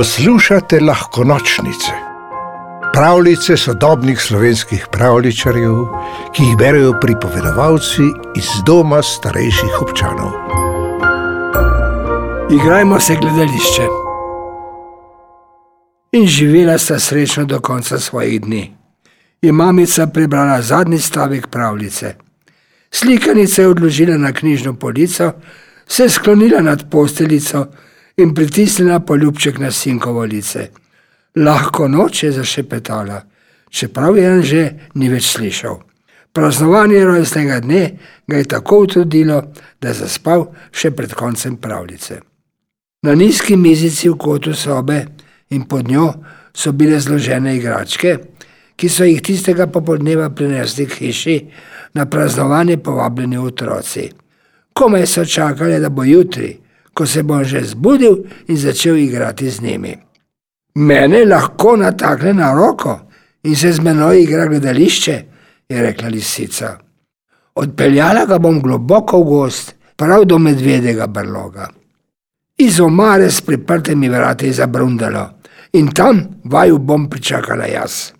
Poslušate lahko nočnice, pravljice sodobnih slovenskih pravličarjev, ki jih berijo pripovedovalci iz doma starejših občanov. Igrajmo se gledališče. In živela sta srečno do konca svojih dni. Je mamica prebrala zadnji stavek pravljice. Slikanica je odložila na knjižno polico, se sklonila nad posteljico in pritisnila poljubček na sinkovo lice. Lahko noč je zašepetala, čeprav je že ni več slišal. Praznovanje rojstnega dne ga je tako utrudilo, da je zaspal še pred koncem pravljice. Na nizki mizici v kotu sobe in pod njo so bile zložene igračke, ki so jih tistega popoldneva prinesli k hiši na praznovanje povabljeni otroci. Komaj so čakali, da bo jutri, ko se bom že zbudil in začel igrati z njimi. Mene lahko natakne na roko in se z menoj igra gledališče, je rekla lisica. Odpeljala ga bom globoko v gost, prav do medvedega brloga. Iz omare s priprtimi vrati je zabrundalo in tam vaju bom pričakala jaz.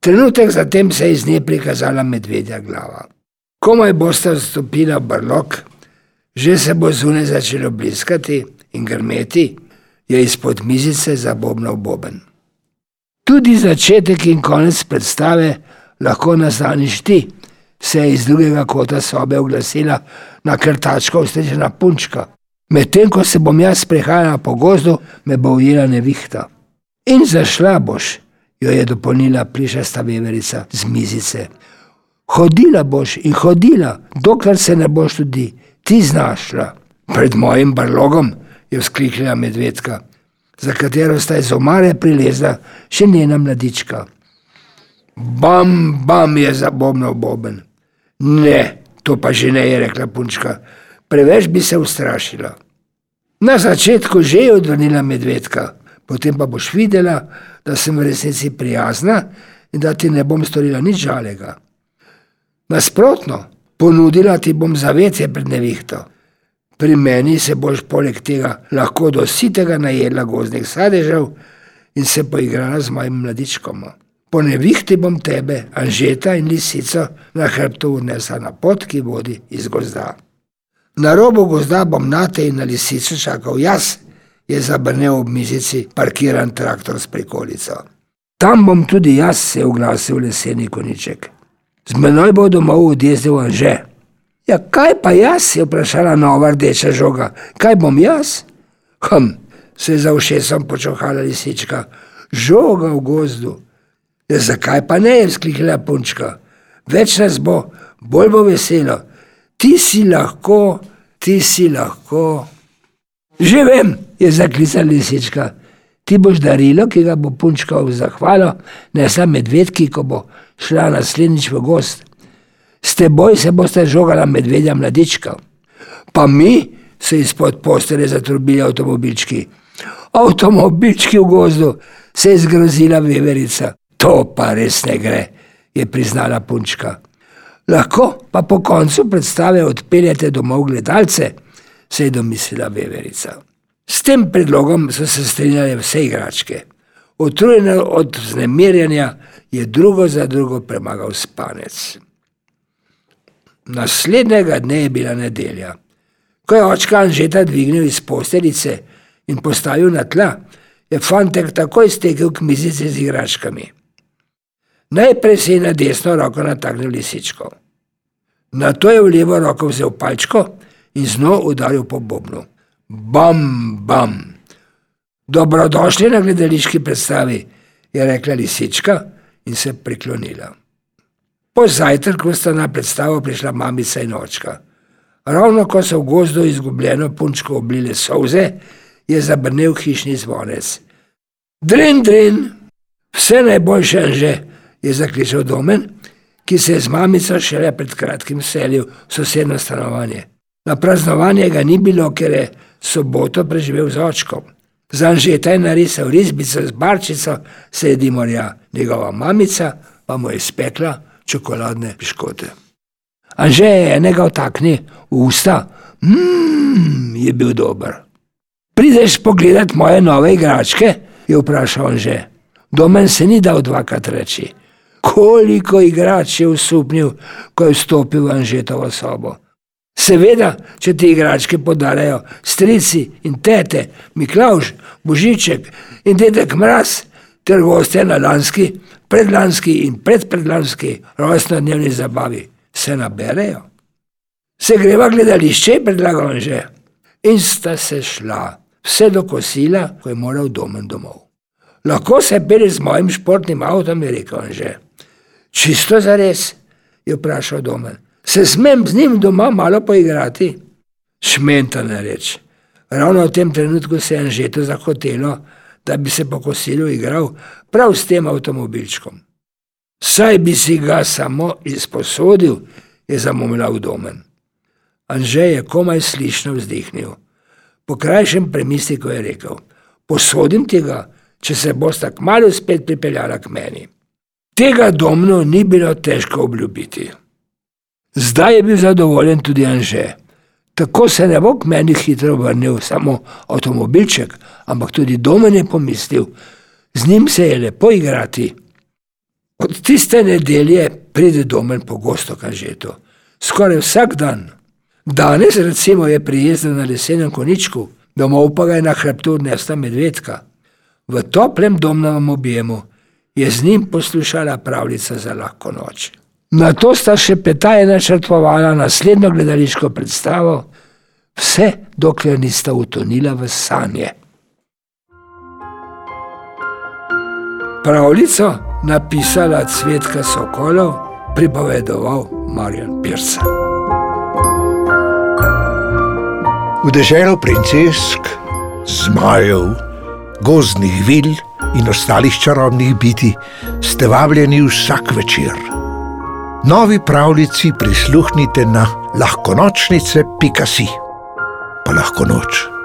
Trenutek zatem se je iz nje prikazala medvedja glava. Komaj boste vstopila v brlog, že se bo zunaj začelo bliskati in grmeti, je izpod mizice zabobnal boben. Tudi začetek in konec predstave lahko naznaniš ti, se je iz drugega kota sobe oglasila na krtačko ustečena punčka. Medtem ko se bom jaz prehajala po gozdu, me bo ujela nevihta. In zašla boš, jo je dopolnila plišasta veverica z mizice. Hodila boš in hodila, dokler se ne boš tudi ti znašla. Pred mojim barlogom je vzkliknila medvedka, za katero sta iz omare prilezla še njena mladička. Bam, bam je zabobnal boben. Ne, to pa že ne je rekla punčka, preveč bi se ustrašila. Na začetku že je odvrnila medvedka, potem pa boš videla, da sem v resnici prijazna in da ti ne bom storila nič žalega. Nasprotno, ponudila ti bom zavetje pred nevihto. Pri meni se boš poleg tega lahko do sitega najedla gozdnih sadežev in se poigrala z mojim mladičkom. Po nevihti bom tebe, Anžeta in lisico, na hrbtu unesla na pot, ki vodi iz gozda. Na robu gozda bom na te in na lisico čakal jaz, je zabrnel ob mizici parkiran traktor s prikolico. Tam bom tudi jaz, se je oglasil leseni koniček. Z menoj bo domov odjezdil Anže. Ja, kaj pa jaz, je vprašala nova rdeča žoga, kaj bom jaz? Hm, se je za ušesom počohala lisička, žoga v gozdu. Ja, zakaj pa ne, je vzkliknila punčka. Več nas bo, bolj bo veselo. Ti si lahko, ti si lahko. Že vem, je zaklicala lisička. Ti boš darilo, ki ga bo punčka v zahvalo, ne samo medvedki, ko bo šla naslednjič v gost. S teboj se boste žogala medvedja mladička. Pa mi se izpod postere zatrubili avtomobilčki. Avtomobilčki v gozdu, se je zgrozila veverica. To pa res ne gre, je priznala punčka. Lahko pa po koncu predstave odpeljete domov gledalce, se je domislila veverica. S tem predlogom so se strinjale vse igračke. Utrujena od vznemirjanja je drugo za drugo premagal spanec. Naslednjega dne je bila nedelja. Ko je očka Anžeta dvignil iz posteljice in postavil na tla, je fantek takoj stekel k mizici z igračkami. Najprej si je na desno roko nataknil lisičko. Na to je v levo roko vzel palčko in z njo udaril po bobnu. Bam, bam. Dobrodošli na gledališki predstavi, je rekla lisička in se priklonila. Po zajtrku sta na predstavo prišla mamica in očka. Ravno ko so v gozdu izgubljeno punčko oblile solze, je zabrnel hišni zvonec. Drin, drin, vse najboljše že, je zakličal domen, ki se je z mamico šele pred kratkim selil v sosedno stanovanje. Na praznovanje ga ni bilo, ker je soboto preživel z očkom. Zanžeta je narisal risbico z barčico sredi morja, njegova mamica pa mu je spekla čokoladne piškote. Anže je enega otakni v usta, mmm, je bil dober. Prideš pogledat moje nove igračke, je vprašal že. Domen se ni dal dvakrat reči. Koliko igrač je usupnil, ko je vstopil v Anžetovo sobo. Seveda, če ti igračke podarjajo strici in tete, Miklauž, Božiček in dedek Mraz, ter goste na lanski, predlanski in predpredlanski rojstnodnevni zabavi, se naberejo. Se greva gledališče, predlagam že. In sta se šla, vse do kosila, ko je moral domen domov. Lahko se pere z mojim športnim avtom, je rekel že. Čisto za res, je vprašal domen. Se smem z njim doma malo poigrati? Šmenta ne reč. Ravno v tem trenutku se je že to zahotelo, da bi se po kosilu igral prav s tem avtomobilčkom. Saj bi si ga samo izposodil, je zamomljal domen. Anže je komaj slišno vzdihnil. Po krajšem premisliku je rekel: Posodim ti ga, če se boš tako malo spet pripeljala k meni. Tega domno ni bilo težko obljubiti. Zdaj je bil zadovoljen tudi Anže. Tako se ne bo k meni hitro vrnil samo avtomobilček, ampak tudi domen je pomislil, z njim se je lepo igrati. Od tiste nedelje pride domen pogosto, kaže to, skoraj vsak dan. Danes recimo je prijezdil na lesenem koničku, domov pa ga je na hrbtu odnesla medvedka. V toplem domnovem objemu je z njim poslušala pravljica za lahko noč. Na to sta še petaje načrtovala naslednjo gledališko predstavo, vse dokler nista utonila v sanje. Pravljico napisala Cvetka Sokolov, pripovedoval Marjan Pirsa. V deželo princesk, zmajev, gozdnih vil in ostalih čarobnih biti ste vabljeni vsak večer novi pravljici prisluhnite na lahkonočnice.si. Pa lahko noč.